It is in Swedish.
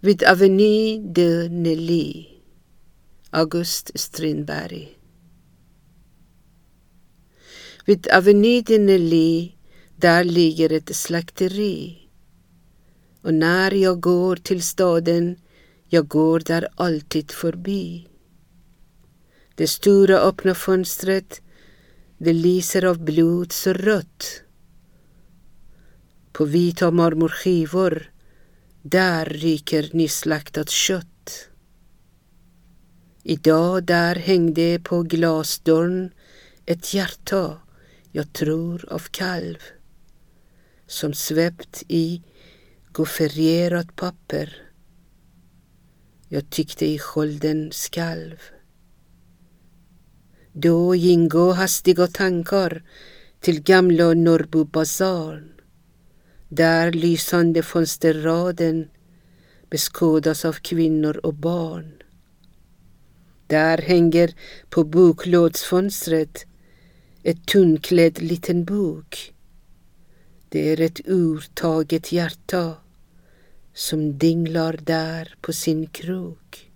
Vid Avenue de Nelly. August Strindberg. Vid Avenue de Nelly, där ligger ett slakteri. Och när jag går till staden, jag går där alltid förbi. Det stora öppna fönstret, det lyser av blod så rött. På vita marmorskivor, där ryker nyslaktat kött. Idag där hängde på glasdörren ett hjärta, jag tror av kalv, som svept i goffererat papper. Jag tyckte i skölden skalv. Då gingo hastiga tankar till gamla Norrbo basarn. Där lysande fönsterraden beskådas av kvinnor och barn. Där hänger på boklådsfönstret ett tunnklädd liten bok. Det är ett urtaget hjärta som dinglar där på sin krok.